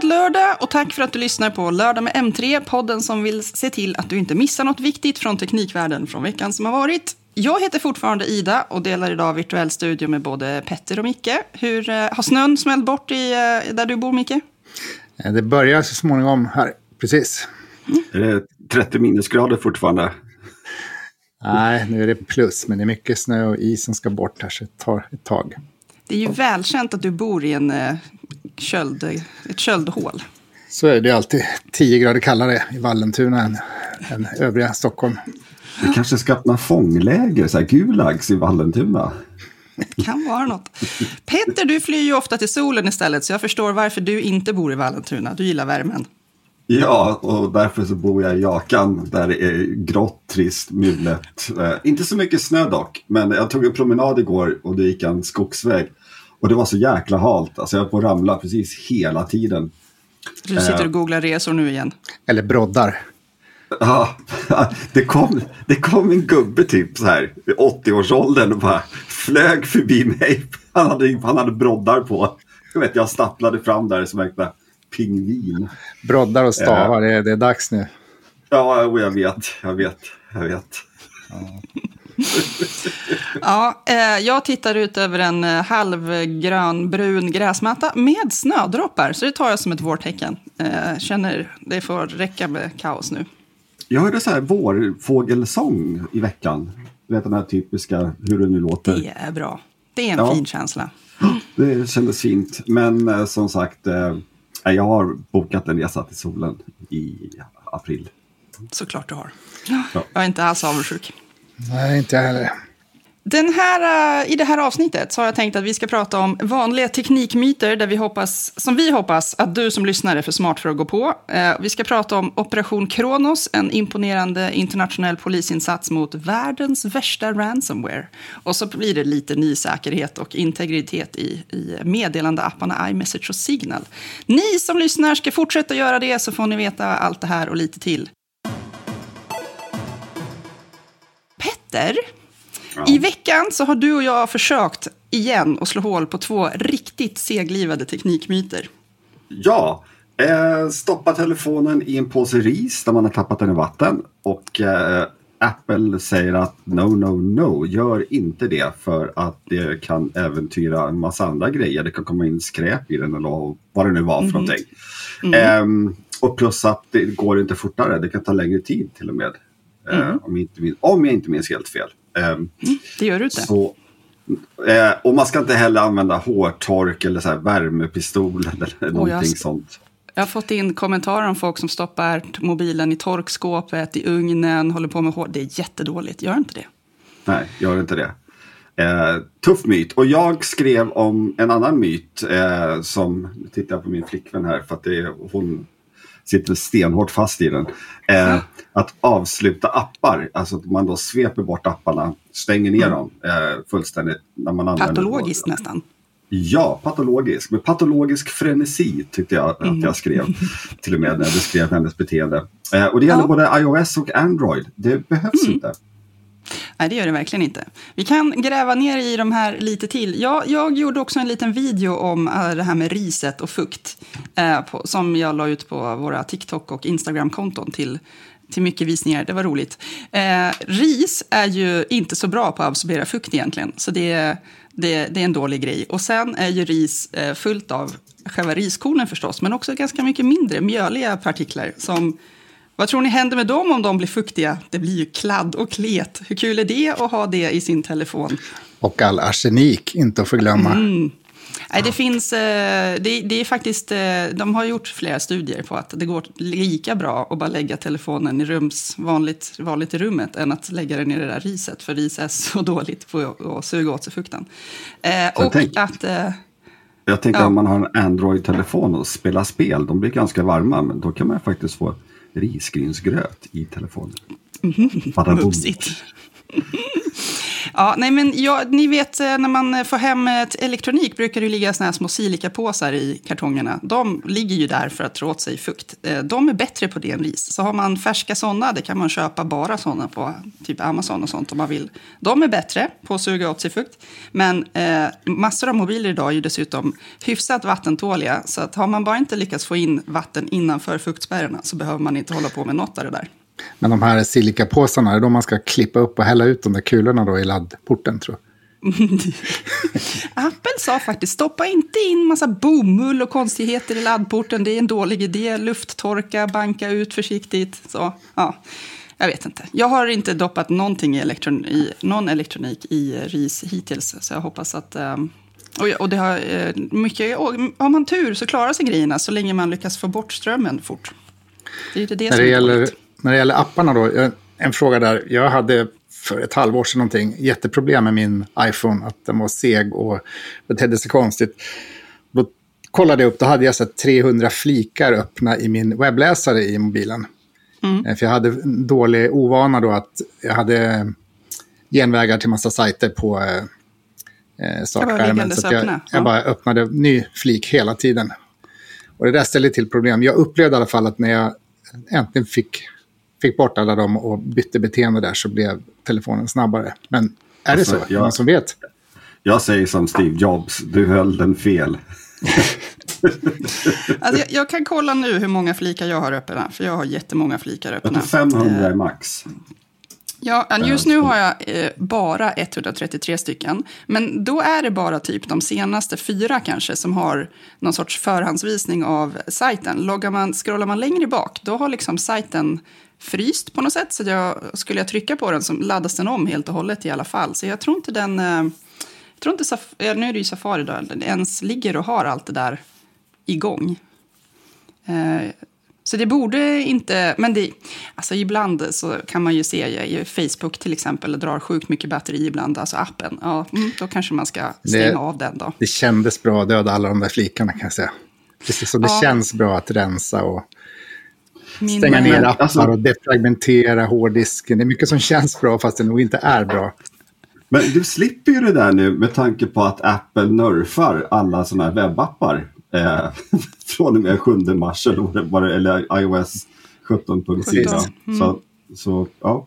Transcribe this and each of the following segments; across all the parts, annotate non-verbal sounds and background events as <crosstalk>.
Glad lördag och tack för att du lyssnar på Lördag med M3, podden som vill se till att du inte missar något viktigt från teknikvärlden från veckan som har varit. Jag heter fortfarande Ida och delar idag virtuell studio med både Petter och Micke. Hur eh, har snön smällt bort i, eh, där du bor, Micke? Eh, Det börjar så småningom här, precis. Är det 30 minusgrader fortfarande? Nej, nu är det plus, men det är mycket snö och is som ska bort här, så det tar ett tag. Det är ju välkänt att du bor i en, köld, ett köldhål. Så är det alltid 10 grader kallare i Vallentuna än, än övriga Stockholm. Vi kanske ska öppna fångläger, så här Gulags i Vallentuna. Kan vara något. Petter, du flyr ju ofta till solen istället, så jag förstår varför du inte bor i Vallentuna. Du gillar värmen. Ja, och därför så bor jag i Jakan där det är grått, trist, mulet. Eh, inte så mycket snö dock, men jag tog en promenad igår och det gick en skogsväg. Och det var så jäkla halt, alltså jag var på att ramla precis hela tiden. Du sitter och googlar resor nu igen. Eller broddar. Ja, <laughs> det kom, det kom en gubbe typ så här i 80-årsåldern och bara flög förbi mig. <laughs> Han hade, han hade broddar på. Jag, vet, jag stapplade fram där som en pingvin. Broddar och stavar, det, är, det är dags nu. Ja, jag vet, jag vet, jag vet. Ja, <laughs> eh, jag tittar ut över en eh, halvgrönbrun gräsmatta med snödroppar, så det tar jag som ett vårtecken. Eh, känner det får räcka med kaos nu. Jag hörde så här vårfågelsång i veckan. Du vet den här typiska, hur det nu låter. Det är bra. Det är en Ja. fin känsla. <gasps> Det kändes fint. Men som sagt, jag har bokat en resa till solen i april. Såklart du har. Ja. Jag är inte alls avundsjuk. Nej, inte jag heller. Den här, eh, I det här avsnittet så har jag tänkt att vi ska prata om vanliga teknikmyter där vi hoppas, som vi hoppas att du som lyssnar är för smart för att gå på. Eh, vi ska prata om Operation Kronos, en imponerande internationell polisinsats mot världens värsta ransomware. Och så blir det lite ny säkerhet och integritet i, i meddelandeapparna iMessage och Signal. Ni som lyssnar ska fortsätta göra det så får ni veta allt det här och lite till. Petter? I veckan så har du och jag försökt igen att slå hål på två riktigt seglivade teknikmyter. Ja, eh, stoppa telefonen i en påse ris där man har tappat den i vatten. Och eh, Apple säger att no, no, no, gör inte det för att det kan äventyra en massa andra grejer. Det kan komma in skräp i den eller vad det nu var för någonting. Ehm, och plus att det går inte fortare, det kan ta längre tid till och med. Eh, om, jag inte minns, om jag inte minns helt fel. Ehm, Det gör du inte. så, eh, och man ska inte heller använda hårtork eller så här värmepistol <laughs> eller någonting jag- sånt. Jag har fått in kommentarer om folk som stoppar mobilen i torkskåpet, i ugnen, håller på med hår. Det är jättedåligt, gör inte det. Nej, gör inte det. Eh, tuff myt. Och jag skrev om en annan myt eh, som, nu tittar jag på min flickvän här för att det är, hon sitter stenhårt fast i den. Eh, att avsluta appar, alltså att man då sveper bort apparna, stänger ner dem eh, fullständigt. När man använder Patologiskt nästan. Ja, patologisk. Med patologisk frenesi tyckte jag att Mm. jag skrev. Till och med när jag beskrev hennes beteende. Eh, och det gäller Ja. både iOS och Android. Det behövs Mm. inte. Nej, det gör det verkligen inte. Vi kan gräva ner i de här lite till. Jag, jag gjorde också en liten video om eh, det här med riset och fukt eh, på, som jag la ut på våra TikTok och Instagram-konton till, till mycket visningar. Det var roligt. Eh, ris är ju inte så bra på att absorbera fukt egentligen, så det, det, det är en dålig grej. Och sen är ju ris eh, fullt av själva riskornen förstås, men också ganska mycket mindre mjöliga partiklar som vad tror ni händer med dem om de blir fuktiga? Det blir ju kladd och klet. Hur kul är det att ha det i sin telefon? Och all arsenik, inte att förglömma. Nej, det finns, eh, det, det är faktiskt, eh, de har gjort flera studier på att det går lika bra att bara lägga telefonen i rums, vanligt, vanligt i rummet än att lägga den i det där riset, för ris är så <laughs> dåligt på att suga åt sig fukten. Eh, och tänk- att... Jag tänker Ja. om man har en Android-telefon och spelar spel, de blir ganska varma, men då kan man faktiskt få risgrynsgröt i telefonen. Bada boom. Ja, nej men ja, ni vet eh, när man eh, får hem eh, ett elektronik brukar det ligga såna här små silikapåsar i kartongerna. De ligger ju där för att dra åt sig fukt. De är bättre på det än ris. Så har man färska sådana, det kan man köpa bara sådana på typ Amazon och sånt om man vill. De är bättre på att suga åt sig fukt. Men eh, massor av mobiler idag är ju dessutom hyfsat vattentåliga. Så att har man bara inte lyckats få in vatten innanför fuktspärrarna så behöver man inte hålla på med något av det där. Men de här silikapåsarna, är det de man ska klippa upp och hälla ut de där kulorna då i laddporten tror jag? <laughs> Apple sa faktiskt stoppa inte in massa bomull och konstigheter i laddporten. Det är en dålig idé. Lufttorka, banka ut försiktigt. Så, ja. Jag vet inte. Jag har inte doppat någonting i, elektron i någon elektronik i RIS hittills. Så jag hoppas att... Um, och, det har uh, mycket... Har man tur så klarar sig grejerna så länge man lyckas få bort strömmen fort. Det är det, det när, som det är gäller, dåligt. När det gäller apparna då, en fråga där. Jag hade för ett halvår sedan någonting jätteproblem med min iPhone, att den var seg och betedde sig konstigt. Då kollade jag upp, då hade jag så 300 flikar öppna i min webbläsare i mobilen. Mm. För jag hade en dålig ovana då att jag hade genvägar till massa sajter på eh, startskärmen. Så jag, jag ja. bara öppnade ny flik hela tiden. Och det där ställde till problem. Jag upplevde i alla fall att när jag äntligen fick, fick bort alla dem och bytte beteende där så blev telefonen snabbare. Men är alltså, det så? Jag, Någon som vet? Jag säger som Steve Jobs, du höll den fel. <laughs> alltså jag, jag, kan kolla nu hur många flikar jag har öppna, för jag har jättemånga flikar öppna. Jag tror 500 är max. Ja, just nu har jag eh, bara 133 stycken. Men då är det bara typ de senaste fyra kanske som har någon sorts förhandsvisning av sajten. Loggar man, scrollar man längre bak, då har liksom sajten fryst på något sätt. Så jag, skulle jag trycka på den så laddas den om helt och hållet i alla fall. Så jag tror inte den... Eh, jag tror inte, Saf nu är det ju Safari då, den ens ligger och har allt det där igång. Eh, så det borde inte, men det, alltså ibland så kan man ju se, Facebook till exempel drar sjukt mycket batteri ibland, alltså appen. Ja, mm, då kanske man ska stänga det, av den då. Det kändes bra att döda alla de där flikarna kan jag säga. Precis, så det ja. känns bra att rensa och Min stänga ner appar alltså, och defragmentera hårddisken. Det är mycket som känns bra fast det nog inte är bra. Men du slipper ju det där nu med tanke på att Apple nerfar alla sådana här webbappar eh, <laughs> från och med 7 mars eller, eller iOS 17.4. Mm. Så, så ja.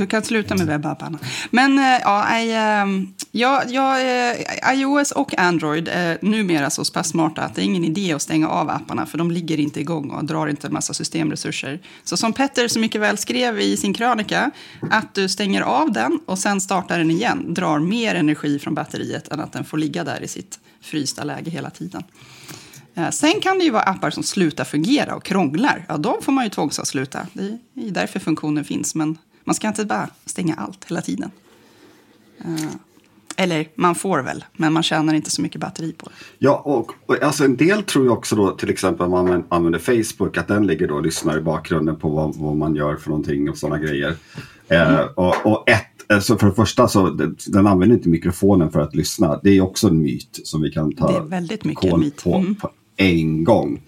Du kan sluta med webbapparna. Men eh, ja, I, ehm, ja, ja eh, iOS och Android är numera så pass smarta att det är ingen idé att stänga av apparna för de ligger inte igång och drar inte en massa systemresurser. Så som Petter så mycket väl skrev i sin krönika, att du stänger av den och sen startar den igen drar mer energi från batteriet än att den får ligga där i sitt frysta läge hela tiden. Sen kan det ju vara appar som slutar fungera och krånglar. Ja, de får man ju tvångsavsluta. Det är därför funktionen finns. Men man ska inte bara stänga allt hela tiden. Uh, eller man får väl, men man tjänar inte så mycket batteri på det. Ja, och, och alltså en del tror ju också då till exempel om man använder Facebook att den ligger då och lyssnar i bakgrunden på vad, vad man gör för någonting och sådana grejer. Mm. Uh, och, och ett, alltså för det första så den använder inte mikrofonen för att lyssna. Det är också en myt som vi kan ta det är väldigt mycket myt. På, mm. på en gång.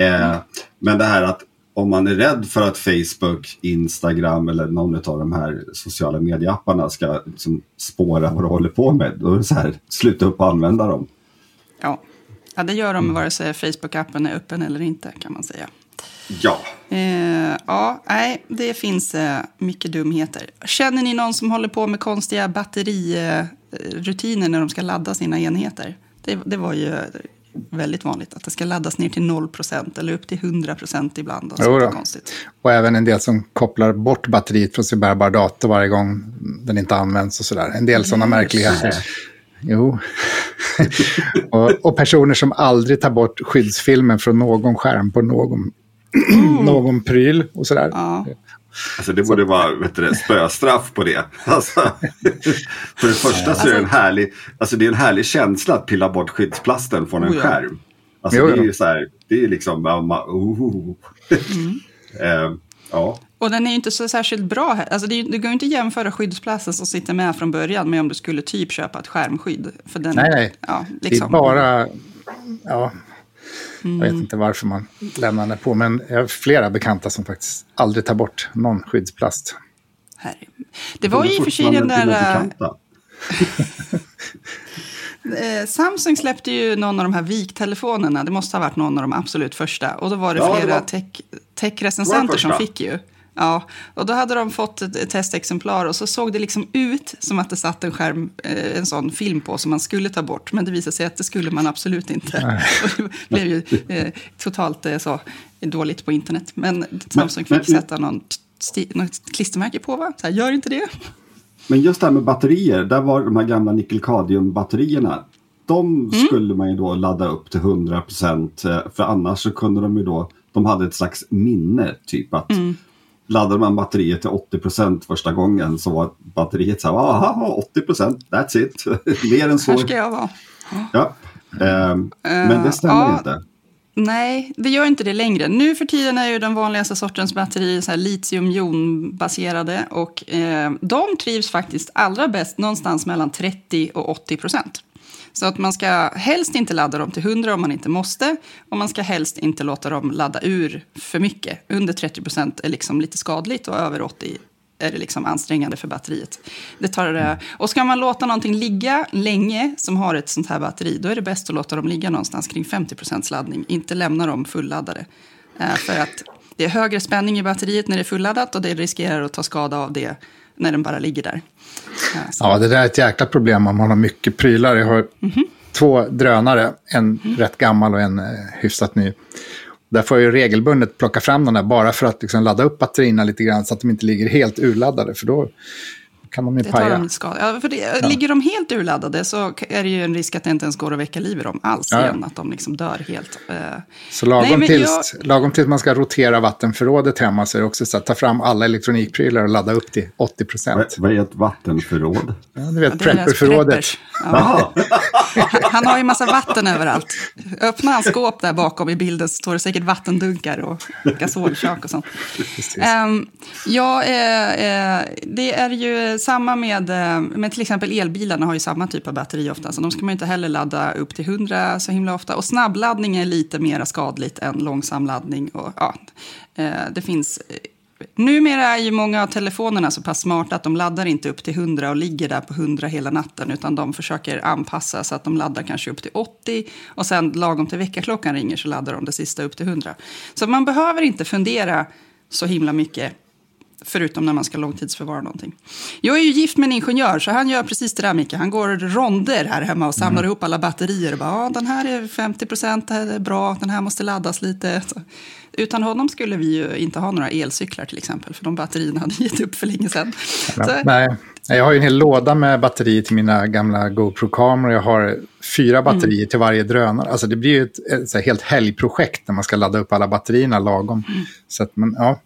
Uh, men det här att om man är rädd för att Facebook, Instagram eller någon av de här sociala medieapparna ska liksom spåra vad du håller på med, då är det så här, sluta upp och använda dem. Ja, ja det gör de vare sig Facebook-appen är öppen eller inte kan man säga. Ja. Eh, ja, nej, det finns eh, mycket dumheter. Känner ni någon som håller på med konstiga batterirutiner när de ska ladda sina enheter? Det, det var ju väldigt vanligt att det ska laddas ner till 0% eller upp till 100% ibland. Och, jo, konstigt. och även en del som kopplar bort batteriet från sin bärbara dator varje gång den inte används och sådär. En del yes. sådana märkligheter. Jo. <laughs> och, och, personer som aldrig tar bort skyddsfilmen från någon skärm på någon, mm. <clears throat> någon pryl och sådär. Ja. Alltså det borde vara vet du, spöstraff på det. <laughs> Alltså, för det första så är det en alltså- härlig, alltså det är en härlig känsla att pilla bort skyddsplasten från en oh, ja. skärm. Alltså jo, det är ju så här, det är liksom, oh. <laughs> mm. uh, ja. Och den är ju inte så särskilt bra. Alltså det, det går inte att jämföra skyddsplasten som sitter med från början med om du skulle typ köpa ett skärmskydd. För den, nej, nej. Ja, liksom. det är liksom- bara... Ja, Mm. Jag vet inte varför man lämnar den på, men jag har flera bekanta som faktiskt aldrig tar bort någon skyddsplast. Herre. Det var ju i och för sig den där... <laughs> Eh, Samsung släppte ju någon av de här viktelefonerna. Det måste ha varit någon av de absolut första. Och då var det ja, flera tech-recensenter tech som fick ju. Ja, och då hade de fått ett testexemplar och så såg det liksom ut som att det satt en skärm, eh, en sån film på som man skulle ta bort. Men det visade sig att det skulle man absolut inte. <laughs> Det blev ju eh, totalt eh, så dåligt på internet. Men Samsung fick sätta någon, något klistermärke på, va? Så här, gör inte det. Men just det här med batterier, där var de här gamla nickel-kadmium-batterierna. De mm. skulle man ju då ladda upp till 100 procent, eh, för annars så kunde de ju då, de hade ett slags minne, typ att mm. Laddade man batteriet till 80 procent första gången så var batteriet så här, aha, 80 procent, that's it, <laughs> mer än så. Här ska jag vara. Ja. Um, men det stämmer uh, inte. Nej, det gör inte det längre. Nu för tiden är ju den vanligaste sortens batteri så här litium-jon-baserade och eh, de trivs faktiskt allra bäst någonstans mellan 30 och 80 procent. Så att man ska helst inte ladda dem till 100 om man inte måste och man ska helst inte låta dem ladda ur för mycket. Under 30 procent är liksom lite skadligt och över 80 är det liksom ansträngande för batteriet. Det tar, och ska man låta någonting ligga länge som har ett sånt här batteri, då är det bäst att låta dem ligga någonstans kring 50 procents laddning, inte lämna dem fulladdade. Eh, för att det är högre spänning i batteriet när det är fulladdat och det riskerar att ta skada av det när den bara ligger där. Eh, så. Ja, det där är ett jäkla problem om man har mycket prylar. Jag har mm -hmm. två drönare, en mm. rätt gammal och en hyfsat ny. Där får jag ju regelbundet plocka fram de där bara för att liksom ladda upp batterierna lite grann så att de inte ligger helt urladdade. För då kan de ju det paja. De ja, för det, ja. Ligger de helt urladdade så är det ju en risk att det inte ens går att väcka liv i dem alls ja. igen. Att de liksom dör helt. Eh. Så lagom, Nej, tills, jag... lagom tills man ska rotera vattenförrådet hemma så är det också så att ta fram alla elektronikprylar och ladda upp till 80 procent. Vad är ett vattenförråd? Ja, du vet, ja, prepperförrådet. Ja. Han har ju massa vatten överallt. Öppnar han skåp där bakom i bilden så står det säkert vattendunkar och gasolkök och sånt. Um, ja, eh, eh, det är ju samma med, eh, med till exempel elbilarna har ju samma typ av batteri ofta. Så de ska man inte heller ladda upp till 100 så himla ofta. Och snabbladdning är lite mer skadligt än långsam laddning. Och, ja, eh, det finns eh, Numera är ju många av telefonerna så pass smarta att de laddar inte upp till 100 och ligger där på 100 hela natten, utan de försöker anpassa så att de laddar kanske upp till 80 och sen lagom till väckarklockan ringer så laddar de det sista upp till 100. Så man behöver inte fundera så himla mycket Förutom när man ska långtidsförvara någonting. Jag är ju gift med en ingenjör, så han gör precis det där, Micke. Han går ronder här hemma och samlar mm. ihop alla batterier. Och bara, ah, den här är 50 procent, det här är bra, den här måste laddas lite. Så. Utan honom skulle vi ju inte ha några elcyklar till exempel, för de batterierna <laughs> hade gett upp för länge sedan. Så... Nej, jag har ju en hel låda med batterier till mina gamla GoPro-kameror. Jag har fyra batterier mm. till varje drönare. Alltså det blir ju ett, ett helt helgprojekt när man ska ladda upp alla batterierna lagom. Mm. Så att man, ja,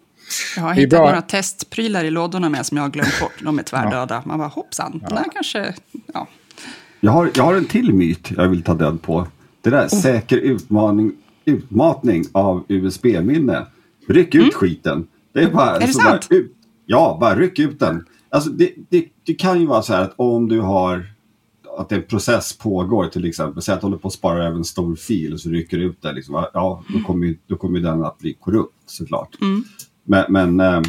jag har hittat några testprylar i lådorna med som jag har glömt bort. De är tvärdöda. Ja. Man bara hoppsan, ja. här kanske... Ja. Jag, har, jag har en till myt jag vill ta död på. Det där oh. säker utmaning, utmatning av USB-minne. Ryck ut mm. skiten. Det är bara... Är det sant? Bara, ja, bara ryck ut den. Alltså det, det, det kan ju vara så här att om du har att en process pågår till exempel. Säg att du håller på att spara över en stor fil och så rycker du ut den. Liksom, ja, då kommer, då kommer den att bli korrupt såklart. Mm. Men, men eh,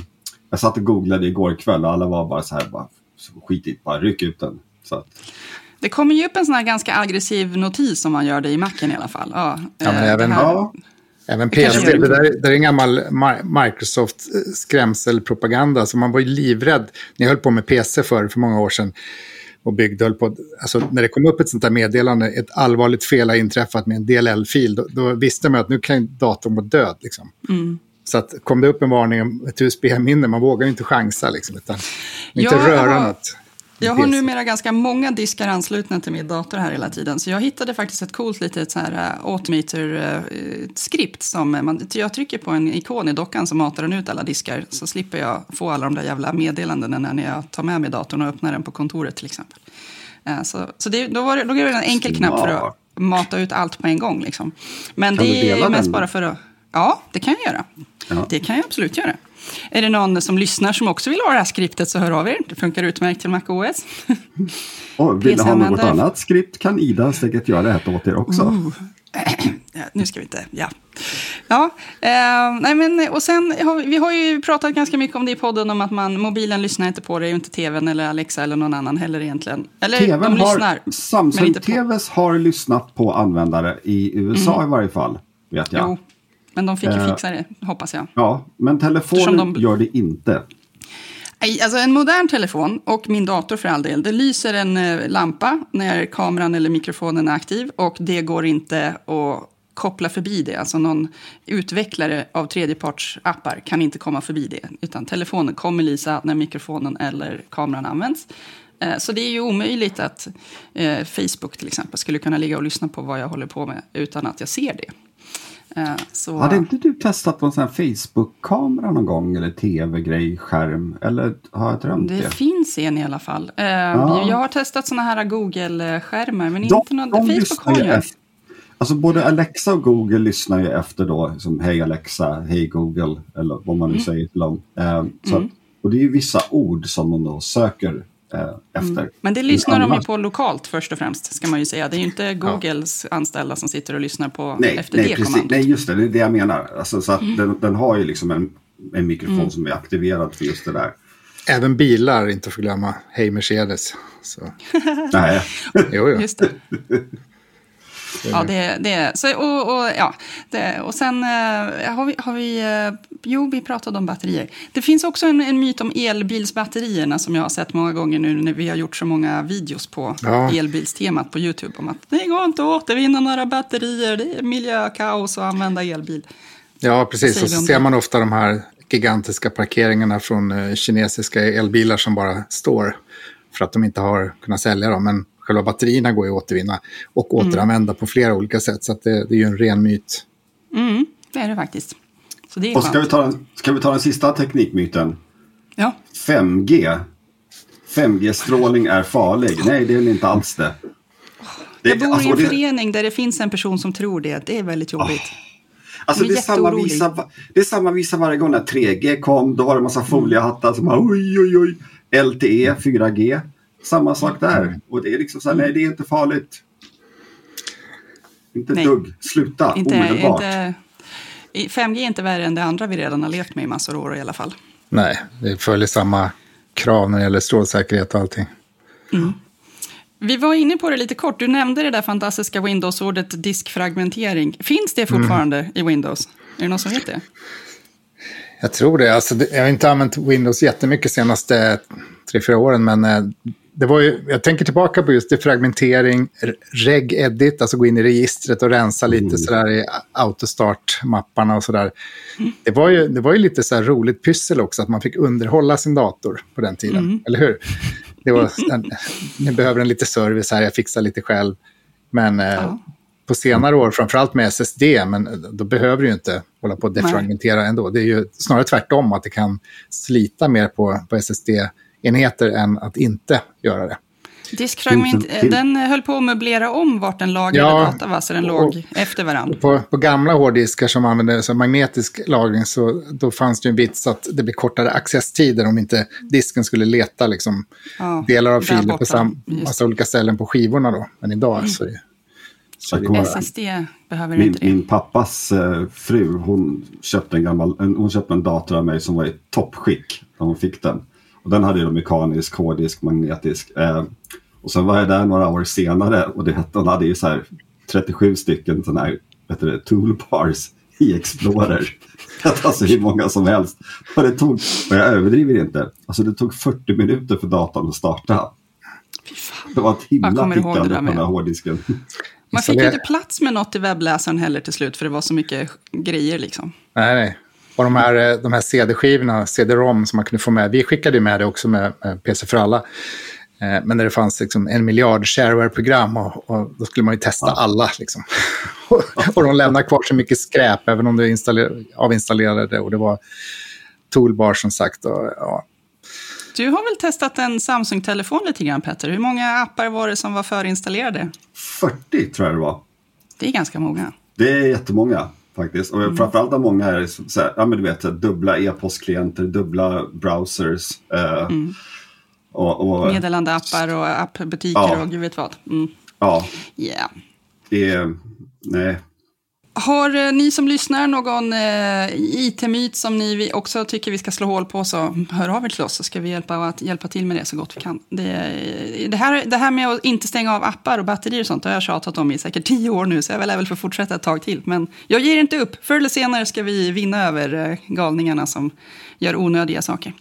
jag satt och googlade igår kväll och alla var bara så här, bara, skit i bara ryck ut den. Så att. Det kommer ju upp en sån här ganska aggressiv notis om man gör det i macken i alla fall. Ja, ja men även, ja. även PC, det där, det är en gammal Microsoft-skrämselpropaganda. Så man var ju livrädd. Ni höll på med PC för, för många år sedan och byggde höll på, alltså när det kom upp ett sånt där meddelande, ett allvarligt fel har inträffat med en DLL-fil, då, då, visste man att nu kan datorn vara död. Liksom. Mm. Så att kom det upp en varning om ett USB-minne, man vågar inte chansa, liksom, utan inte jag röra har, något. Jag har numera ganska många diskar anslutna till min dator här hela tiden. Så jag hittade faktiskt ett coolt litet så här uh, automator-skript. Som man, jag trycker på en ikon i dockan så matar den ut alla diskar. Så slipper jag få alla de där jävla meddelandena när jag tar med mig datorn och öppnar den på kontoret till exempel. Uh, så så det, då, var det, då är det en enkel knapp för att mata ut allt på en gång. Liksom. Men kan det är mest bara för att... Ja, det kan jag göra. Ja. Det kan jag absolut göra. Är det någon som lyssnar som också vill ha det här skriptet så hör av er. Det funkar utmärkt till MacOS. <laughs> Och vill ha något annat skript kan Ida säkert göra det här åt er också. Uh. nu ska vi inte, ja. Ja, eh, nej men, och sen har vi, har ju pratat ganska mycket om det i podden, om att man, mobilen lyssnar inte på det, och inte tvn eller Alexa eller någon annan heller egentligen. Eller TVn de lyssnar, Samsung. TVs har lyssnat på användare i USA i varje fall. Vet jag. Jo, men de fick ju Eh. fixa det, hoppas jag. Ja, men telefonen de- gör det inte. Alltså en modern telefon, och min dator för all del, det lyser en eh, lampa när kameran eller mikrofonen är aktiv och det går inte att koppla förbi det. Alltså någon utvecklare av tredjepartsappar kan inte komma förbi det, utan telefonen kommer lysa när mikrofonen eller kameran används. Eh, Så det är ju omöjligt att Facebook till exempel skulle kunna ligga och lyssna på vad jag håller på med utan att jag ser det. Så... Hade inte du testat någon sån här Facebook-kamera någon gång? Eller tv-grej, skärm? Eller har jag drömt det? Det finns en i alla fall. Eh, Jag har testat såna här Google-skärmar, men De, inte någon... Facebook har en. efter, alltså både Alexa och Google lyssnar ju efter då, som Hej Alexa, Hej Google, eller vad man nu Mm. säger till dem. Eh, så att, och det är ju vissa ord som de då söker eh, efter. Men det lyssnar de ju på lokalt först och främst, ska man ju säga. Det är ju inte Googles anställda som sitter och lyssnar på Nej, efter nej, det precis. kommandot. nej, just det, det är det jag menar. Alltså, så att Mm. den, den har ju liksom en, en mikrofon som är aktiverad för just det där. Även bilar, inte att förglömma. Hej Mercedes. Så, <laughs> Nej. jo, <laughs> jo. Just det. <laughs> Ja, det, det så, och, och, ja, det, och sen eh, har vi, har vi eh, jo, vi pratade om batterier. Det finns också en, en myt om elbilsbatterierna som jag har sett många gånger nu när vi har gjort så många videos på Ja. elbilstemat på YouTube. Om att det går inte att återvinna några batterier, det är miljökaos att använda elbil. Ja, precis. så ser man ofta de här gigantiska parkeringarna från eh, kinesiska elbilar som bara står för att de inte har kunnat sälja dem. Men själva batterierna går ju att återvinna och Mm. återanvända på flera olika sätt. Så att det, det är ju en ren myt. Mm, det är det faktiskt. Så det är Och ska vi, ta den, ska vi ta den sista teknikmyten? Ja. 5G. 5G-strålning är farlig. Nej, det är inte alls det. det Jag bor alltså, i en det- förening där det finns en person som tror det. Det är väldigt jobbigt. Alltså Jag är det är, samma visa, det är samma visa varje gång när 3G kom. Då var det en massa foliehattar som bara oj, oj, oj. LTE, 4G. Samma sak där. Och det är liksom så här, nej det är inte farligt. Inte ett Nej. dugg. Sluta Inte, omedelbart. inte, i- 5G är inte värre än det andra vi redan har levt med i massor av år i alla fall. Nej, det följer samma krav när det gäller strålsäkerhet och allting. Vi var inne på det lite kort. Du nämnde det där fantastiska Windows-ordet diskfragmentering. Finns det fortfarande i Windows? Är det någon som vet det? Jag tror det. Alltså, jag har inte använt Windows jättemycket senaste tre, fyra åren, men eh, det var ju, jag tänker tillbaka på just det, fragmentering, r- reg-edit, alltså gå in i registret och rensa lite sådär i autostart-mapparna och sådär. Det, var ju, det var ju lite så här roligt pyssel också, att man fick underhålla sin dator på den tiden, eller hur? Det var, ni behöver en lite service här, jag fixar lite själv. Men eh, Ja. På senare år, framförallt med SSD, men då behöver du ju inte hålla på att defragmentera ändå. Det är ju snarare tvärtom, att det kan slita mer på, på SSD-enheter än att inte göra det. Diskfragment, Finns det- den höll på att möblera om vart den lagrade Ja, data var, så den och- låg efter varandra. På, på gamla hårddiskar som använde så magnetisk lagring så då fanns det ju en vits att det blir kortare accesstider om inte disken skulle leta liksom, Ja, delar av filer på borta. sam, Just. massa olika ställen på skivorna då. Men idag det... Så är det kommer- SSD behöver Min, inte det. min pappas eh, fru, hon köpte, en gammal, en, hon köpte en dator av mig som var i toppskick när hon fick den. Och den hade ju mekanisk, hårddisk, magnetisk. Eh, och sen var jag där några år senare och det, hon hade ju så här 37 stycken sådana här vet du, toolbars i Explorer. <laughs> alltså hur många som helst. Och det tog, och jag överdriver inte, alltså det tog 40 minuter för datorn att starta. Fy fan. Det var ett himla där på den här hårddisken. Man fick ju inte plats med något i webbläsaren heller till slut, för det var så mycket grejer liksom. nej, nej. Och de här, eh, de här CD-skivorna, CD-ROM som man kunde få med, vi skickade ju med det också med, med PC för alla. Eh, Men när det fanns liksom en miljard shareware-program och, och då skulle man ju testa alla. Liksom. <laughs> och, och de lämnar kvar så mycket skräp, även om du installerade, avinstallerade det. Och det var toolbar som sagt. Och, ja. Du har väl testat en Samsung-telefon lite grann, Petter? Hur många appar var det som var förinstallerade? 40 tror jag det var. Det är ganska många. Det är jättemånga faktiskt. Och framförallt av många är det så här, ja men du vet, dubbla e-postklienter, dubbla browsers. Eh, och, och, Meddelandeappar och appbutiker Ja. och gud vet vad. Mm. ja, Yeah. det är, nej. Har eh, ni som lyssnar någon eh, IT-myt som ni också tycker vi ska slå hål på så hör av er till oss så ska vi hjälpa, att hjälpa till med det så gott vi kan. Det, det, här, det här med att inte stänga av appar och batterier och sånt har jag tjatat om i säkert tio år nu så jag lär väl få fortsätta ett tag till. Men jag ger inte upp. Förr eller senare ska vi vinna över eh, galningarna som gör onödiga saker.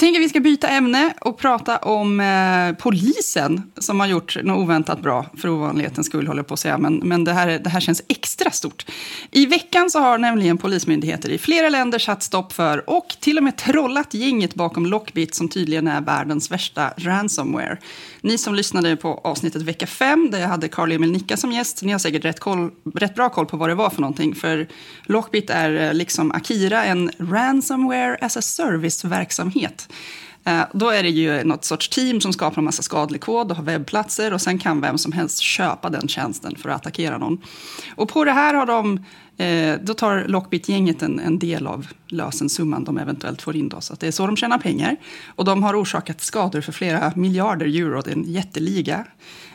Jag tänker att vi ska byta ämne och prata om eh, polisen som har gjort något oväntat bra, för ovanlighetens skull håller jag på att säga, men, men det, här, det här känns extra stort. I veckan så har nämligen polismyndigheter i flera länder satt stopp för och till och med trollat gänget bakom Lockbit som tydligen är världens värsta ransomware. Ni som lyssnade på avsnittet vecka 5 där jag hade Carl Emil Nicka som gäst, ni har säkert rätt, koll, rätt bra koll på vad det var för någonting, för Lockbit är eh, liksom Akira en ransomware as a service-verksamhet. Eh, då är det ju något sorts team som skapar en massa skadlig kod och har webbplatser och sen kan vem som helst köpa den tjänsten för att attackera någon. Och på det här har de, eh, då tar Lockbit-gänget en, en, del av lösensumman de eventuellt får in. Då, så det är så de tjänar pengar. Och de har orsakat skador för flera miljarder euro, det är en jätteliga.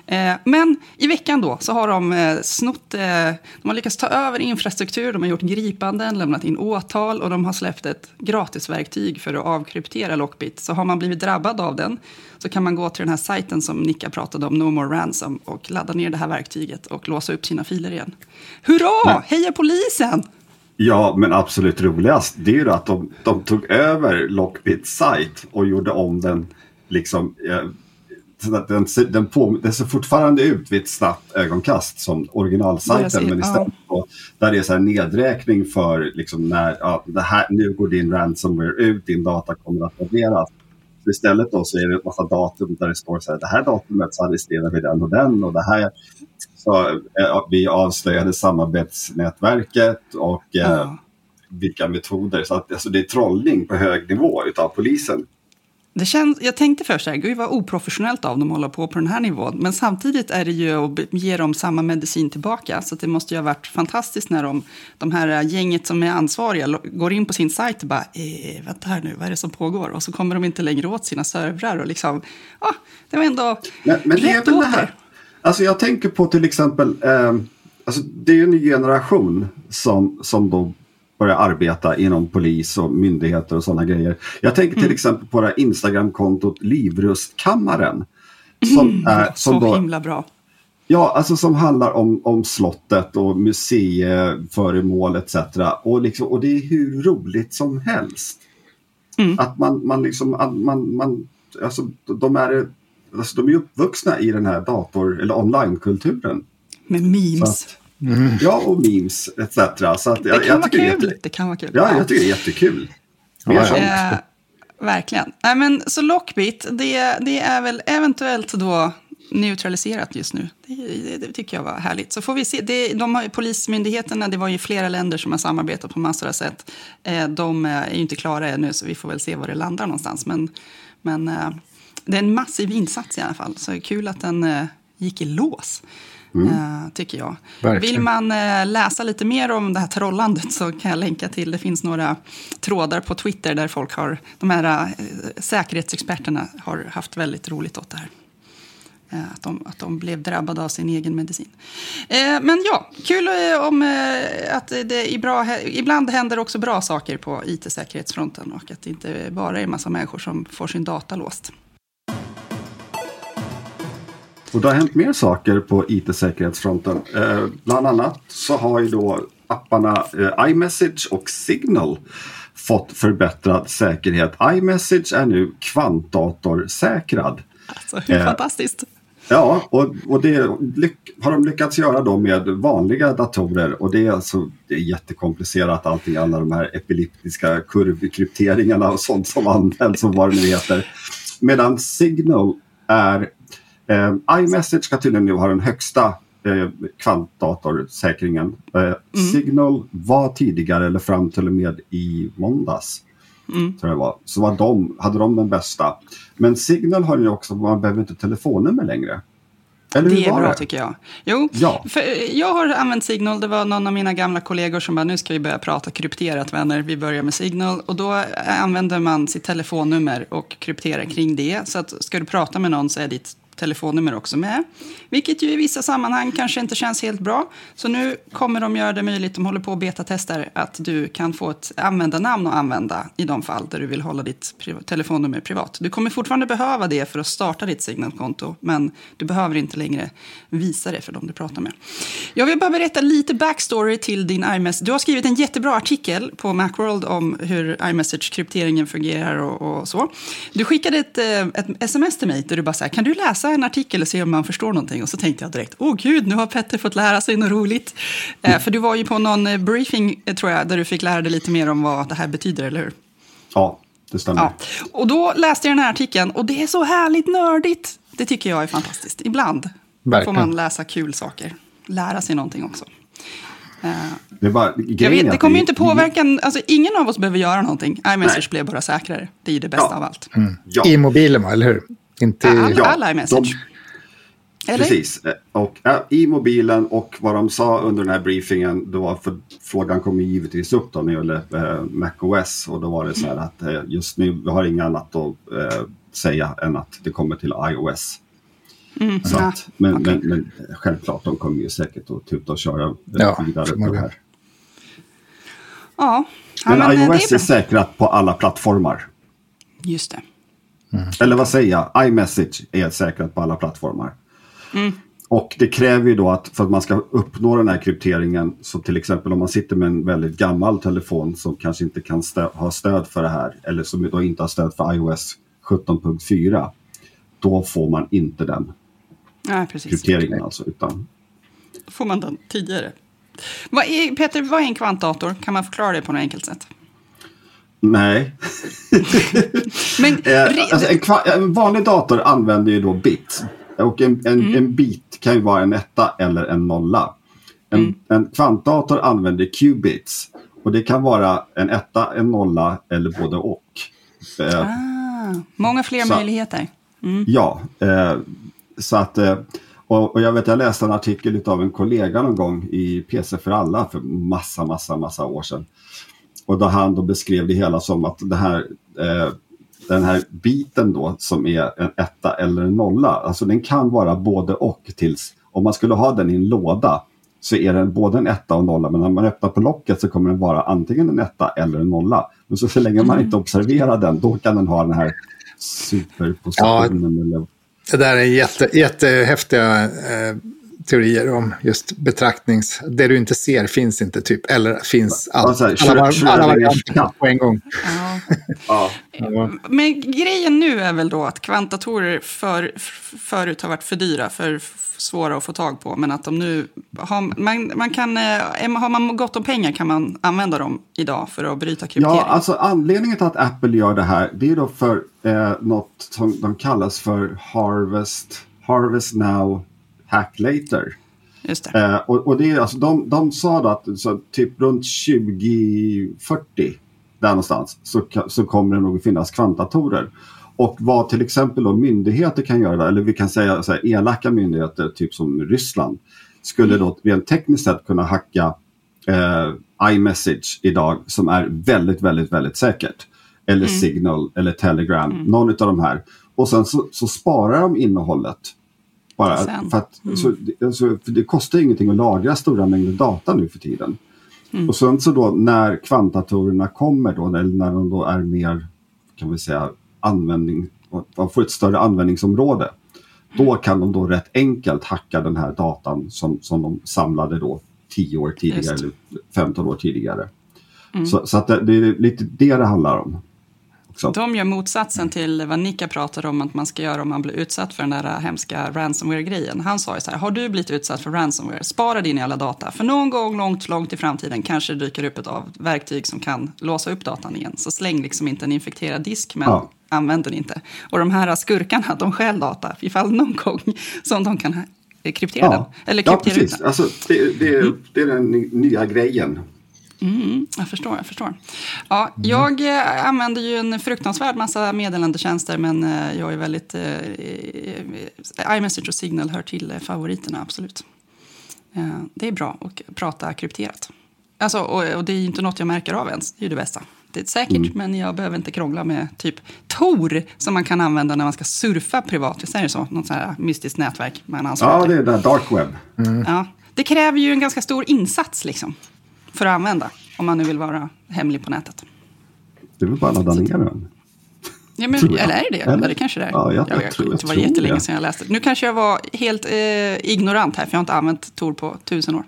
Eh, men i veckan då så har de eh, snott, eh, de har lyckats ta över infrastruktur, de har gjort gripanden, lämnat in åtal och de har släppt ett gratisverktyg för att avkryptera Lockbit. Så har man blivit drabbad av den så kan man gå till den här sajten som Nicka pratade om, No More Ransom, och ladda ner det här verktyget och låsa upp sina filer igen. Hurra! Heja polisen! Ja, men absolut roligast det är ju att de, de tog över Lockbits sajt och gjorde om den liksom den, den, på, den ser fortfarande ut vid ett snabbt ögonkast som originalsajten. Men istället ja. där det är så här nedräkning för liksom när ja, det här, nu går din ransomware ut, din data kommer att raderas. Istället då så är det ett massa datum där det står så här, det här datumet så arresterar vi den och den och det här så eh, vi avslöjade samarbetsnätverket och eh, ja. eh, vilka metoder. Så att, alltså, det är trollning på hög nivå utav polisen. Det känns, jag tänkte först att gud vad oprofessionellt av dem att hålla på på den här nivån. Men samtidigt är det ju att ge dem samma medicin tillbaka. Så det måste ju ha varit fantastiskt när de, de här gänget som är ansvariga går in på sin sajt och bara, eh, vänta här nu, vad är det som pågår? Och så kommer de inte längre åt sina servrar och liksom, ah, det var ändå men, men det är väl det här. Alltså jag tänker på till exempel, eh, alltså det är ju en ny generation som, som då börja arbeta inom polis och myndigheter och sådana grejer. Jag tänker till mm. exempel på det här Instagramkontot Livrustkammaren. Som mm, är, som så då, himla bra. Ja, alltså som handlar om, om slottet och museiföremål etc. Och, liksom, och det är hur roligt som helst. Mm. Att man, man liksom, man, man, alltså de är, alltså de är uppvuxna i den här dator eller onlinekulturen. Med memes. Mm. Ja, och memes etc. Så att, det, jag, kan jag vara kul. Jätte... det kan vara kul. Ja, jag tycker det är jättekul. Mer ja, sånt. Eh, verkligen. Nej, men, så Lockbit, det, det är väl eventuellt då neutraliserat just nu. Det, det, det, tycker jag var härligt. Så får vi se. Det, de har, polismyndigheterna, det var ju flera länder som har samarbetat på massor av sätt. Eh, de är ju inte klara ännu, så vi får väl se var det landar någonstans. Men, men eh, det är en massiv insats i alla fall, så kul att den eh, gick i lås. Mm. Uh, tycker jag. Verkligen. Vill man uh, läsa lite mer om det här trollandet så kan jag länka till, det finns några trådar på Twitter där folk har, de här uh, säkerhetsexperterna har haft väldigt roligt åt det här. Att de, att de blev drabbade av sin egen medicin. men ja, kul om att det är bra, ibland händer också bra saker på it-säkerhetsfronten och att det inte bara är en massa människor som får sin data låst. Och det har hänt mer saker på IT-säkerhetsfronten. Eh, bland annat så har ju då apparna eh, iMessage och Signal fått förbättrad säkerhet. iMessage är nu kvantdatorsäkrad. Alltså, hur eh, fantastiskt! Ja, och, och det har de lyckats göra då med vanliga datorer och det är alltså det är jättekomplicerat allting, alla de här epileptiska kurvkrypteringarna och sånt som används och vad det nu heter. Medan Signal är Eh, iMessage ska tydligen nu ha den högsta eh, kvantdatorsäkringen. Eh, mm. Signal var tidigare, eller fram till och med i måndags, mm. tror jag var, så var de, hade de den bästa. Men Signal har ju också, man behöver inte telefonnummer längre. Eller det är bra det? tycker jag. Jo, ja. jag har använt Signal. Det var någon av mina gamla kollegor som bara, nu ska vi börja prata krypterat vänner. Vi börjar med Signal. Och då använder man sitt telefonnummer och krypterar kring det. Så att ska du prata med någon så är ditt telefonnummer också med. Vilket ju i vissa sammanhang kanske inte känns helt bra. Så nu kommer de göra det möjligt, de håller på att betatestar, att du kan få ett användarnamn att använda i de fall där du vill hålla ditt pri telefonnummer privat. Du kommer fortfarande behöva det för att starta ditt Signal-konto, men du behöver inte längre visa det för dem du pratar med. Jag vill bara berätta lite backstory till din iMessage. Du har skrivit en jättebra artikel på Macworld om hur iMessage-krypteringen fungerar och, och, så. Du skickade ett, eh, ett sms till mig där du bara sa, kan du läsa en artikel och se om man förstår någonting? Och så tänkte jag direkt, åh gud, nu har Petter fått lära sig något roligt. Mm. För du var ju på någon eh, briefing, tror jag, där du fick lära dig lite mer om vad det här betyder, eller hur? Ja, det stämmer. Ja. Och då läste jag den här artikeln och det är så härligt nördigt. Det tycker jag är fantastiskt. Ibland Verkligen. får man läsa kul saker, lära sig någonting också. Det, bara, vet, det kommer ju inte påverka, alltså, ingen av oss behöver göra någonting. iMessage blev bara säkrare. Det är ju det bästa ja. av allt. Mm. Ja. I mobilen, eller hur? Inte. All, all iMessage. De, precis. Och äh, i mobilen och vad de sa under den här briefingen, då var för, frågan kom givetvis upp då när det gäller äh, MacOS och då var det så här att äh, just nu vi har inget annat att äh, säga än att det kommer till iOS. Mm, så ja, att, men, okay. men, men, självklart, de kommer ju säkert att tuta och köra ja, vidare på det här. Ja, men, men iOS är, är säkrat på alla plattformar. Just det. Mm. Eller vad säger jag? iMessage är säkrat på alla plattformar. Mm. Och det kräver ju då att för att man ska uppnå den här krypteringen, så till exempel om man sitter med en väldigt gammal telefon som kanske inte kan stö ha stöd för det här, eller som då inte har stöd för iOS 17.4, då får man inte den precis. krypteringen alltså. Utan... Då får man den tidigare. Vad är, Peter, vad är en kvantdator? Kan man förklara det på något enkelt sätt? Nej. <laughs> Men, eh, alltså en, en, vanlig dator använder ju då bit. Och en, en, mm. en, bit kan ju vara en etta eller en nolla. En, mm. en kvantdator använder qubits. Och det kan vara en etta, en nolla eller både och. Eh, ah, många fler så, möjligheter. Mm. Ja, eh, så att, eh, och, och, jag vet, jag läste en artikel av en kollega någon gång i PC för alla för massa, massa, massa år sedan. Och då han då beskrev det hela som att det här, eh, den här biten då som är en etta eller en nolla, alltså den kan vara både och tills, om man skulle ha den i en låda så är den både en etta och en nolla men när man öppnar på locket så kommer den vara antingen en etta eller en nolla. Men så, så länge man inte observerar den då kan den ha den här superpositionen. Ja, eller det där är jätte, jättehäftiga eh, teorier om just betraktnings... Det du inte ser finns inte, typ. Eller finns allt. Alltså, alla, alla, alla varianter på en gång. <laughs> Ja. ja. Men grejen nu är väl då att kvantdatorer för, förut har varit för dyra, för svåra att få tag på. Men att de nu... Har man, man kan, eh, har man gott om pengar kan man använda dem idag för att bryta kryptering. Ja, alltså anledningen till att Apple gör det här, det är då för eh, något som de kallas för Harvest, Harvest Now Hack Later. Just det. Eh, och, och det är, alltså, de, de sa då att så, typ runt 2040 där någonstans så, så kommer det nog finnas kvantdatorer. Och vad till exempel då myndigheter kan göra, eller vi kan säga så här, elaka myndigheter, typ som Ryssland, skulle då rent tekniskt sett kunna hacka eh, iMessage idag som är väldigt, väldigt, väldigt säkert. Eller mm. Signal eller Telegram, mm. någon av de här. Och sen så, så sparar de innehållet bara för att, mm. så, alltså, för det kostar ingenting att lagra stora mängder data nu för tiden. Mm. Och sen så då när kvantdatorerna kommer då, eller när de då är mer, kan vi säga, användning, man får ett större användningsområde. Då kan de då rätt enkelt hacka den här datan som, som de samlade då 10 år tidigare eller 15 år tidigare. Mm. Så, så att det, det, är lite det det handlar om. Så. De gör motsatsen till vad Nika pratade om att man ska göra om man blir utsatt för den där hemska ransomware-grejen. Han sa ju så här, har du blivit utsatt för ransomware, spara din alla data. För någon gång långt, långt i framtiden kanske det dyker upp ett av verktyg som kan låsa upp datan igen. Så släng liksom inte en infekterad disk, men ja. använd den inte. Och de här skurkarna, de stjäl data ifall någon gång som de kan kryptera ja. den. Eller kryptera ja, precis. Alltså, det, det, mm. det är den nya grejen. Mm, jag förstår. jag förstår. Ja, mm. Jag eh, använder ju en fruktansvärd massa meddelandetjänster men eh, jag är väldigt... Eh, eh iMessage och Signal hör till favoriterna, absolut. Eh, det är bra att prata krypterat. Alltså, och, och, det är inte något jag märker av ens. Det är ju det bästa. Det är säkert, Mm. men jag behöver inte krångla med typ Tor som man kan använda när man ska surfa privat. Visst är det så? Något sånt här mystiskt nätverk man Ja, det är den dark web. Ja, det kräver ju en ganska stor insats liksom, för att använda, om man nu vill vara hemlig på nätet. Det är väl bara att ladda ner den. Ja, men, eller är det det? Eller? Det kanske det är. Ja, jag- jag jag, tror- jag det var jättelänge det. sedan jag läste. Nu kanske jag var helt eh, ignorant här, för jag har inte använt Tor på tusen år.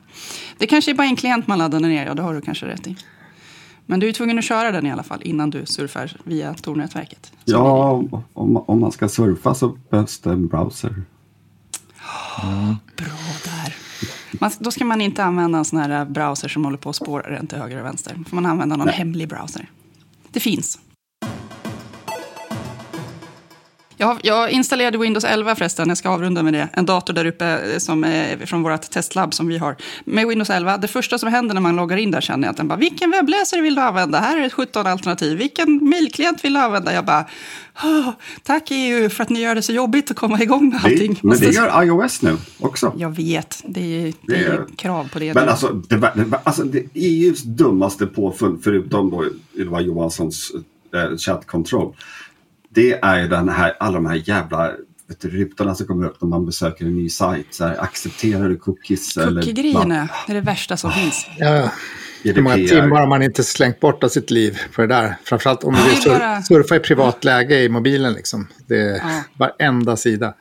Det kanske är bara en klient man laddar ner, ja det har du kanske rätt i. Men du är tvungen att köra den i alla fall innan du surfar via Tor-nätverket. Ja, om, om man ska surfa så behövs det en browser. Bra där. Man, då ska man inte använda en sån här browser som håller på att spåra den till höger och vänster. Då får man använda någon hemlig browser. Det finns. Jag, jag installerade Windows 11 förresten, jag ska avrunda med det. En dator där uppe eh, som är från vårt testlab som vi har. Med Windows 11, det första som händer när man loggar in där känner jag att den bara, vilken webbläsare vill du använda? Här är det 17 alternativ. Vilken mailklient vill du använda? Jag bara, "Åh, tack EU för att ni gör det så jobbigt att komma igång med allting. Det, men det gör iOS nu också. jag vet, det är, det Det är krav på det. Men nu. alltså, det, alltså det, EUs dummaste påfund, förutom då Ylva Johanssons eh, control, det är ju den här, alla de här jävla vet du, rutorna som kommer upp när man besöker en ny sajt. Så här, accepterar du cookies? eller- Cookie-grejerna är det värsta som finns. Ja, hur många timmar har man inte slängt bort av sitt liv på det där? Framförallt om du vill surfa i privat läge i mobilen. Liksom. Det är Ja. varenda sida.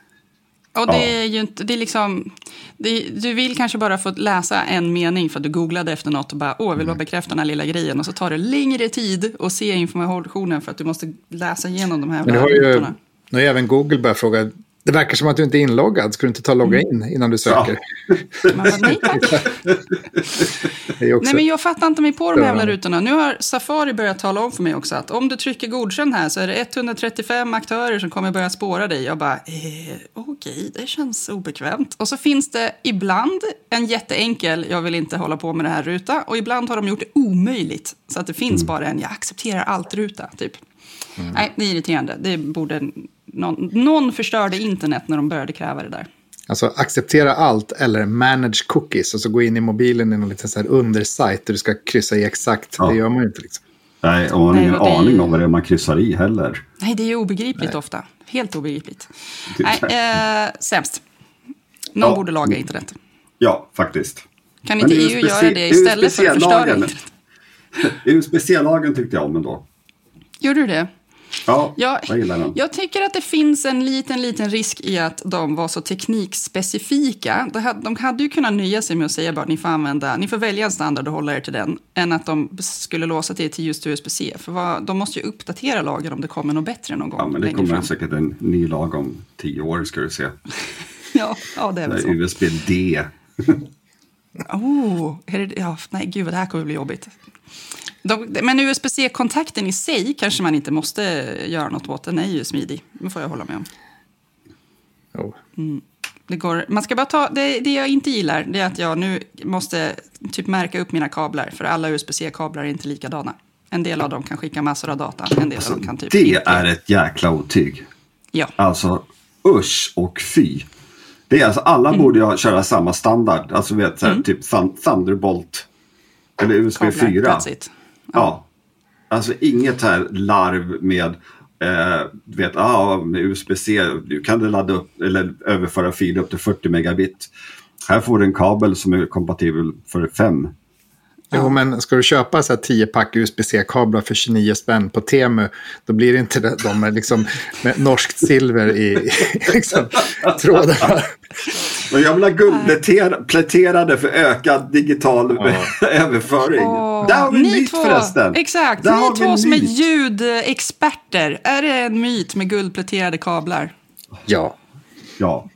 Och det Ja. är ju inte, det är liksom, det, du vill kanske bara få läsa en mening för att du googlade efter något och bara, åh, jag vill bara Mm. bekräfta den här lilla grejen. Och så tar det längre tid att se informationen för att du måste läsa igenom de här Men har ju, nu har även Google börjat fråga, det verkar som att du inte är inloggad, ska du inte ta och logga in innan du söker? Man bara, nej tack. Nej, men jag fattar inte mig på de här jävla Ja. rutorna. Nu har Safari börjat tala om för mig också att om du trycker godkänn här så är det 135 aktörer som kommer börja spåra dig. Jag bara, eh, okej, det känns obekvämt. Och så finns det ibland en jätteenkel, jag vill inte hålla på med det här ruta. Och ibland har de gjort det omöjligt. Så att det finns bara en, jag accepterar allt-ruta, typ. Nej, det är irriterande. Det borde... Någon, någon förstörde internet när de började kräva det där. Alltså acceptera allt eller manage cookies och så gå in i mobilen i någon liten så här undersajt där du ska kryssa i exakt. Ja. Det gör man ju inte liksom. Nej, och man har Nej, ingen det är- aning om vad det är man kryssar i heller. Nej, det är ju obegripligt ofta. Helt obegripligt. Det- Nej, eh, sämst. Någon Ja. borde laga internet. Ja, faktiskt. Kan Men inte EU specie- göra det istället för att förstöra internet? <laughs> USB-C-lagen tyckte jag om ändå. Gjorde du det? Ja, Jag, jag gillar den. jag tycker att det finns en liten, liten risk i att de var så teknikspecifika. De hade, de hade ju kunnat nöja sig med att säga bara att ni får använda, ni får välja en standard och hålla er till den, än att de skulle låsa det till just USB-C. För vad, de måste ju uppdatera lagen om det kommer något bättre någon gång Ja, men det kommer fram. säkert en ny lag om tio år ska du se. <laughs> Ja, ja, det är väl så. USB-D. <laughs> Oh, är det, ja, nej, gud, det här kommer bli jobbigt. De, men USB-C-kontakten i sig kanske man inte måste göra något åt. Den är ju smidig. Det får jag hålla med om. Jo. Det, går, man ska bara ta, det, det jag inte gillar det är att jag nu måste typ märka upp mina kablar. För alla USB-C-kablar är inte likadana. En del av dem kan skicka massor av data. En del av dem kan typ Det inte. är ett jäkla otyg. Ja, Alltså usch och fy. Det är alltså, alla Mm. borde ju köra samma standard. Alltså vet, så här, typ Thun- Thunderbolt. Eller USB kablar, 4. that's it. Ja. Alltså inget här larv med, eh, du vet, ah, med USB-C, du kan du ladda upp eller överföra filer upp till 40 megabit. Här får du en kabel som är kompatibel för 5. Jo, men ska du köpa så här 10 pack USB-C-kablar för 29 spänn på Temu, då blir det inte de med, liksom, med norskt silver i, i liksom, trådarna. <laughs> Men jag vill ha guldpläterade för ökad digital <laughs> överföring. Åh, Där har vi en ni myt två, förresten. Exakt, Där har ni två som är ljudexperter. Är det en myt med guldpläterade kablar? Ja. Ja.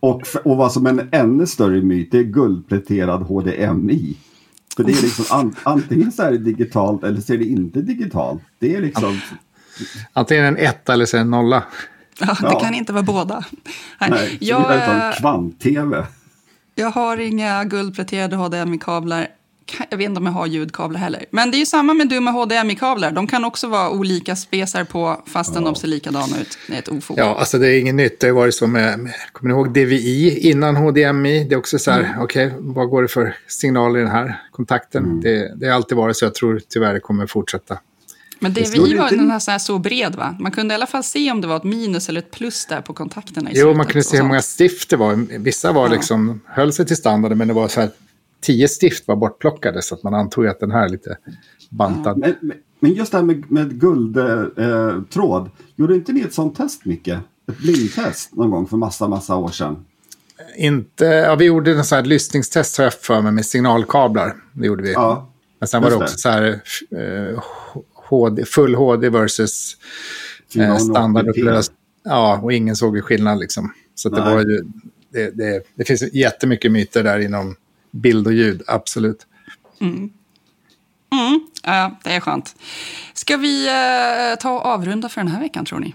Och, och vad som är en ännu större myt det är guldpläterad HDMI. För det är liksom an, antingen så är det digitalt eller så är det inte digitalt. Det är liksom... Antingen en etta eller så en nolla. Ja, det Ja. kan inte vara båda. Nej, Nej, jag, jag, det är eh, kvant-tv. jag har inga guldpläterade HDMI-kablar. Ka- Jag vet inte om jag har ljudkablar heller. Men det är ju samma med dumma HDMI-kablar. De kan också vara olika spesar på fastän de ser likadana ut. Det är ett ofog. Ja, alltså det är inget nytt. Det har varit så med, med kommer ni ihåg DVI innan HDMI? Det är också så här, okej, vad går det för signaler i den här kontakten? Det, det har alltid varit så, jag tror tyvärr det kommer fortsätta. Men DVI var inte- den här så, här så bred va? Man kunde i alla fall se om det var ett minus eller ett plus där på kontakterna i Jo, slutet man kunde se hur många stift det var. Vissa var Ja. liksom, höll sig till standarden, men det var så här, tio stift var bortplockade, så att man antog att den här är lite bantad. Men, men- men just det här med, med guldtråd. Eh, gjorde inte ni ett sånt test, Micke? Ett blindtest någon gång för massa, massa år sedan. Inte, ja, vi gjorde en sån här lyssningstest har jag för mig med signalkablar. Det gjorde vi. Ja, Men sen var det också så här eh, HD, full HD versus eh, 480p. standardupplöst. Ja, och ingen såg ju skillnad liksom. Så att det var ju, det, det, det finns jättemycket myter där inom bild och ljud, absolut. Mm, ja, det är skönt. Ska vi eh, ta och avrunda för den här veckan tror ni?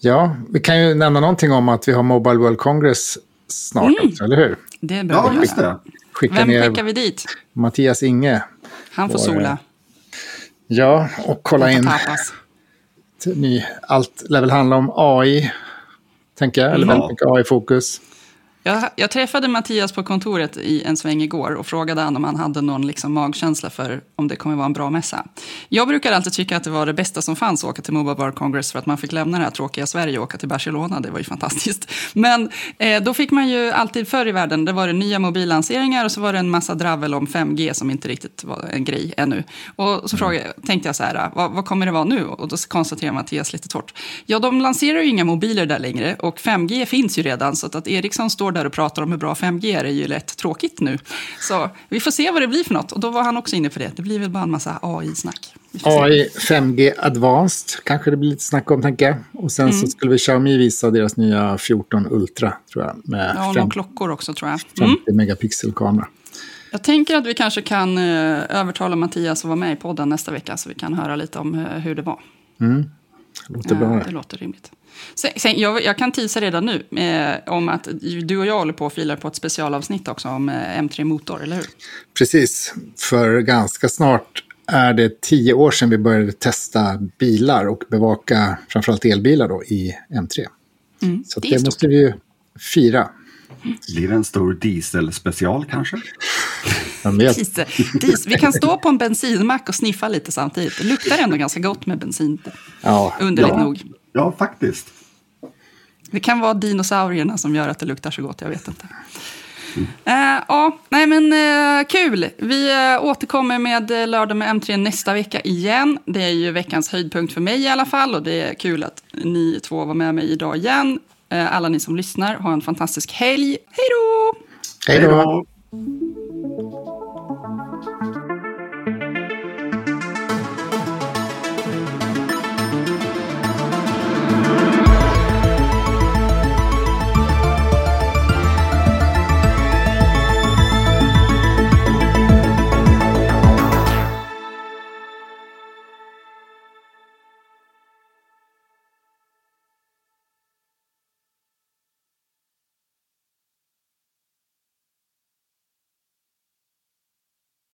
Ja, vi kan ju nämna någonting om att vi har Mobile World Congress snart också, eller hur? Det bör ja vi just det. Skicka Vem skickar vi dit? Mattias Inge. Han får det- sola. Ja, och kolla in. Ny, allt lär väl handla om AI, tänker jag. Eller Ja. väldigt mycket AI-fokus. Jag, jag träffade Mattias på kontoret i en sväng igår och frågade han om han hade någon liksom magkänsla för om det kommer vara en bra mässa. Jag brukar alltid tycka att det var det bästa som fanns att åka till Mobile World Congress för att man fick lämna det här tråkiga Sverige och åka till Barcelona. Det var ju fantastiskt. Men eh, då fick man ju alltid förr i världen, det var det nya mobillanseringar och så var det en massa dravel om 5G som inte riktigt var en grej ännu. Och så frågade, tänkte jag så här, vad, vad kommer det vara nu? Och då konstaterar Mattias lite torrt. Ja, de lanserar ju inga mobiler där längre och 5G finns ju redan så att, att Ericsson står där och pratar om hur bra 5G är är ju lätt tråkigt nu. Så vi får se vad det blir för något. Och då var han också inne på det. Det blir väl bara en massa AI-snack. AI 5G Advanced kanske det blir lite snack om, tänker jag. Och sen Mm. så skulle vi Xiaomi visa deras nya 14 Ultra, tror jag, med Ja, och fem- klockor också tror jag. Mm. 50 megapixelkamera. Jag tänker att vi kanske kan eh, övertala Mattias att vara med i podden nästa vecka så vi kan höra lite om eh, hur det var. Låter bra. Det. det låter rimligt. Sen, sen, jag, jag kan tisa redan nu eh, om att du och jag håller på och filar på ett specialavsnitt också om eh, M3 Motor, eller hur? Precis, för ganska snart är det tio år sedan vi började testa bilar och bevaka framförallt elbilar då i M3. Mm, Så det det, måste vi ju fira. Blir det en stor dieselspecial kanske? Diesel, diesel. Vi kan stå på en bensinmack och sniffa lite samtidigt. Det luktar ändå ganska gott med bensin, Ja, underligt Ja. nog. Ja, faktiskt. Det kan vara dinosaurierna som gör att det luktar så gott, jag vet inte. Eh, ja, nej men eh, kul. Vi eh, återkommer med eh, lördag med M3 nästa vecka igen. Det är ju veckans höjdpunkt för mig i alla fall och det är kul att ni två var med mig idag igen. Eh, alla ni som lyssnar, ha en fantastisk helg. Hej då! hej då!